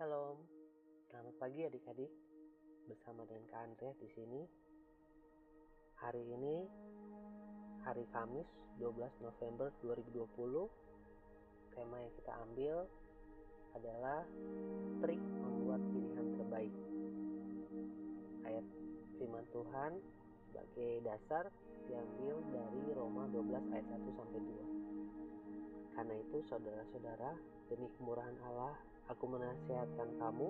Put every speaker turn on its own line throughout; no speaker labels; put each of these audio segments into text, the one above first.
Shalom, selamat pagi adik-adik. Bersama dengan Kak Andre di sini. Hari ini hari Kamis 12 November 2020. Tema yang kita ambil adalah trik membuat pilihan terbaik. Ayat firman Tuhan sebagai dasar diambil dari Roma 12 ayat 1 sampai 2. Karena itu saudara-saudara, demi kemurahan Allah, aku menasihatkan kamu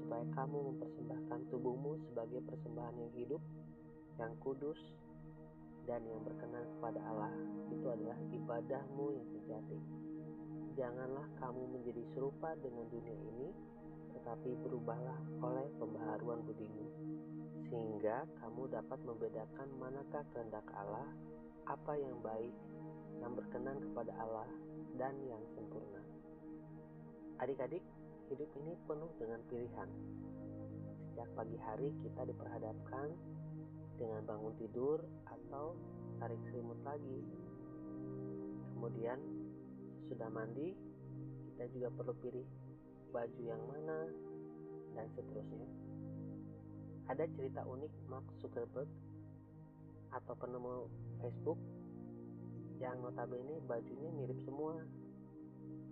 supaya kamu mempersembahkan tubuhmu sebagai persembahan yang hidup, yang kudus, dan yang berkenan kepada Allah. Itu adalah ibadahmu yang sejati. Janganlah kamu menjadi serupa dengan dunia ini, tetapi berubahlah oleh pembaharuan budimu, sehingga kamu dapat membedakan manakah kehendak Allah, apa yang baik, yang berkenan kepada Allah, dan yang sempurna. Adik-adik, hidup ini penuh dengan pilihan. Sejak pagi hari kita diperhadapkan dengan bangun tidur atau tarik selimut lagi. Kemudian sudah mandi, kita juga perlu pilih baju yang mana dan seterusnya. Ada cerita unik Mark Zuckerberg atau penemu Facebook yang notabene bajunya mirip semua.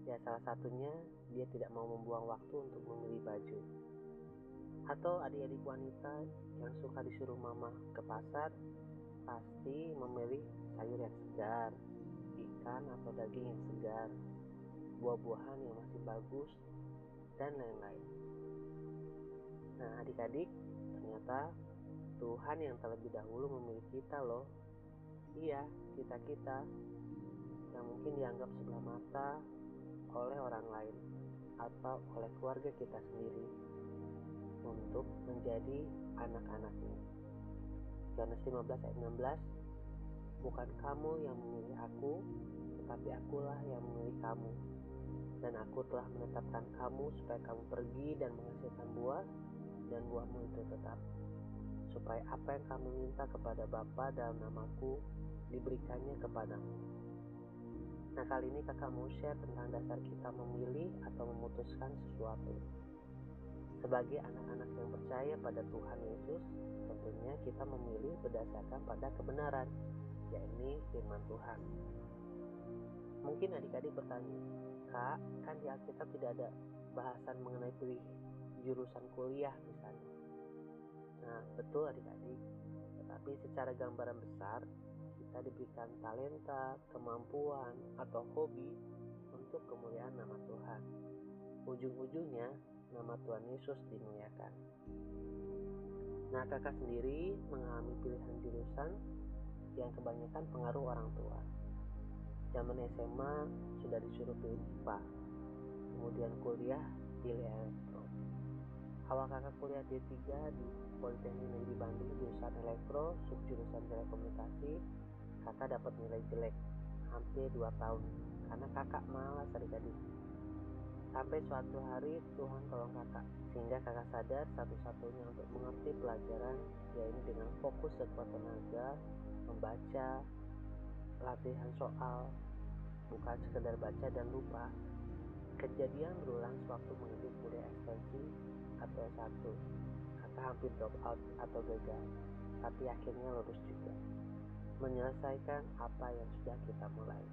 Ya salah satunya dia tidak mau membuang waktu untuk memilih baju. Atau adik-adik wanita yang suka disuruh mama ke pasar pasti memilih sayur yang segar, ikan atau daging yang segar, buah-buahan yang masih bagus, dan lain-lain. Nah adik-adik, ternyata Tuhan yang terlebih dahulu memilih kita loh. Iya, kita-kita yang mungkin dianggap sebelah mata oleh orang lain atau oleh keluarga kita sendiri untuk menjadi anak-anaknya. Yohanes 15 ayat 16 Bukan kamu yang memilih aku, tetapi akulah yang memilih kamu. Dan aku telah menetapkan kamu supaya kamu pergi dan menghasilkan buah, dan buahmu itu tetap. Supaya apa yang kamu minta kepada Bapa dalam namaku, diberikannya kepadamu. Nah kali ini kakak mau share tentang dasar kita memilih atau memutuskan sesuatu. Sebagai anak-anak yang percaya pada Tuhan Yesus, tentunya kita memilih berdasarkan pada kebenaran, yakni firman Tuhan. Mungkin adik-adik bertanya, Kak, kan di Alkitab tidak ada bahasan mengenai pilih jurusan kuliah misalnya. Nah, betul adik-adik. Tetapi secara gambaran besar, kita diberikan talenta, kemampuan, atau hobi untuk kemuliaan nama Tuhan. Ujung-ujungnya, nama Tuhan Yesus dimuliakan. Nah, kakak sendiri mengalami pilihan jurusan yang kebanyakan pengaruh orang tua. Zaman SMA sudah disuruh pilih IPA, kemudian kuliah pilih elektro. Awal kakak kuliah D3 di Politeknik Negeri Bandung jurusan elektro, subjurusan telekomunikasi, kakak dapat nilai jelek hampir 2 tahun karena kakak malas adik-adik. Sampai suatu hari Tuhan tolong kakak sehingga kakak sadar satu-satunya untuk mengerti pelajaran yaitu dengan fokus sekuat tenaga membaca latihan soal bukan sekedar baca dan lupa kejadian berulang sewaktu mengikuti kuliah ekstensi atau S1 kakak hampir drop out atau gagal tapi akhirnya lulus juga menyelesaikan apa yang sudah kita mulai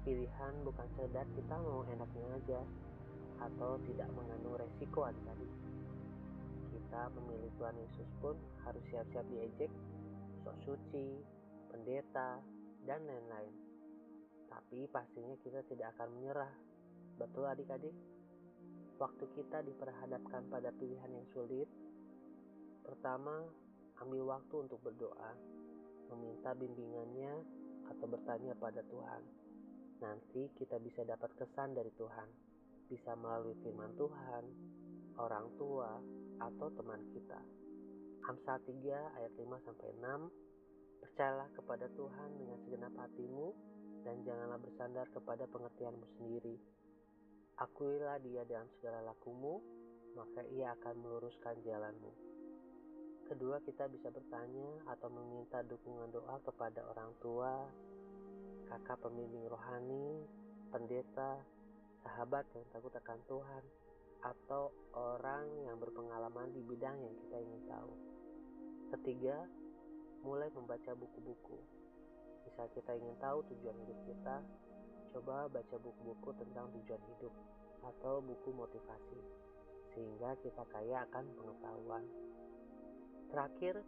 pilihan bukan sekedar kita mau enaknya aja atau tidak mengandung resiko adik-adik. Kita memilih Tuhan Yesus pun harus siap-siap diejek, sok suci, pendeta, dan lain-lain. Tapi pastinya kita tidak akan menyerah. Betul adik-adik? Waktu kita diperhadapkan pada pilihan yang sulit, pertama ambil waktu untuk berdoa, meminta bimbingannya atau bertanya pada Tuhan. Nanti kita bisa dapat kesan dari Tuhan bisa melalui firman Tuhan, orang tua, atau teman kita. Amsal 3 ayat 5 sampai 6 Percayalah kepada Tuhan dengan segenap hatimu dan janganlah bersandar kepada pengertianmu sendiri. Akuilah dia dalam segala lakumu, maka ia akan meluruskan jalanmu. Kedua, kita bisa bertanya atau meminta dukungan doa kepada orang tua, kakak pembimbing rohani, pendeta, sahabat yang takut akan Tuhan, atau orang yang berpengalaman di bidang yang kita ingin tahu. Ketiga, mulai membaca buku-buku. Bisa kita ingin tahu tujuan hidup kita, coba baca buku-buku tentang tujuan hidup atau buku motivasi, sehingga kita kaya akan pengetahuan. Terakhir,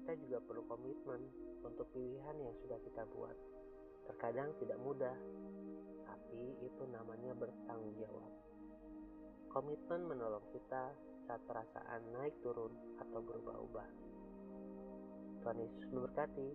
kita juga perlu komitmen untuk pilihan yang sudah kita buat. Terkadang tidak mudah, tapi itu namanya bertanggung jawab. Komitmen menolong kita saat perasaan naik turun atau berubah-ubah. Tuhan Yesus memberkati.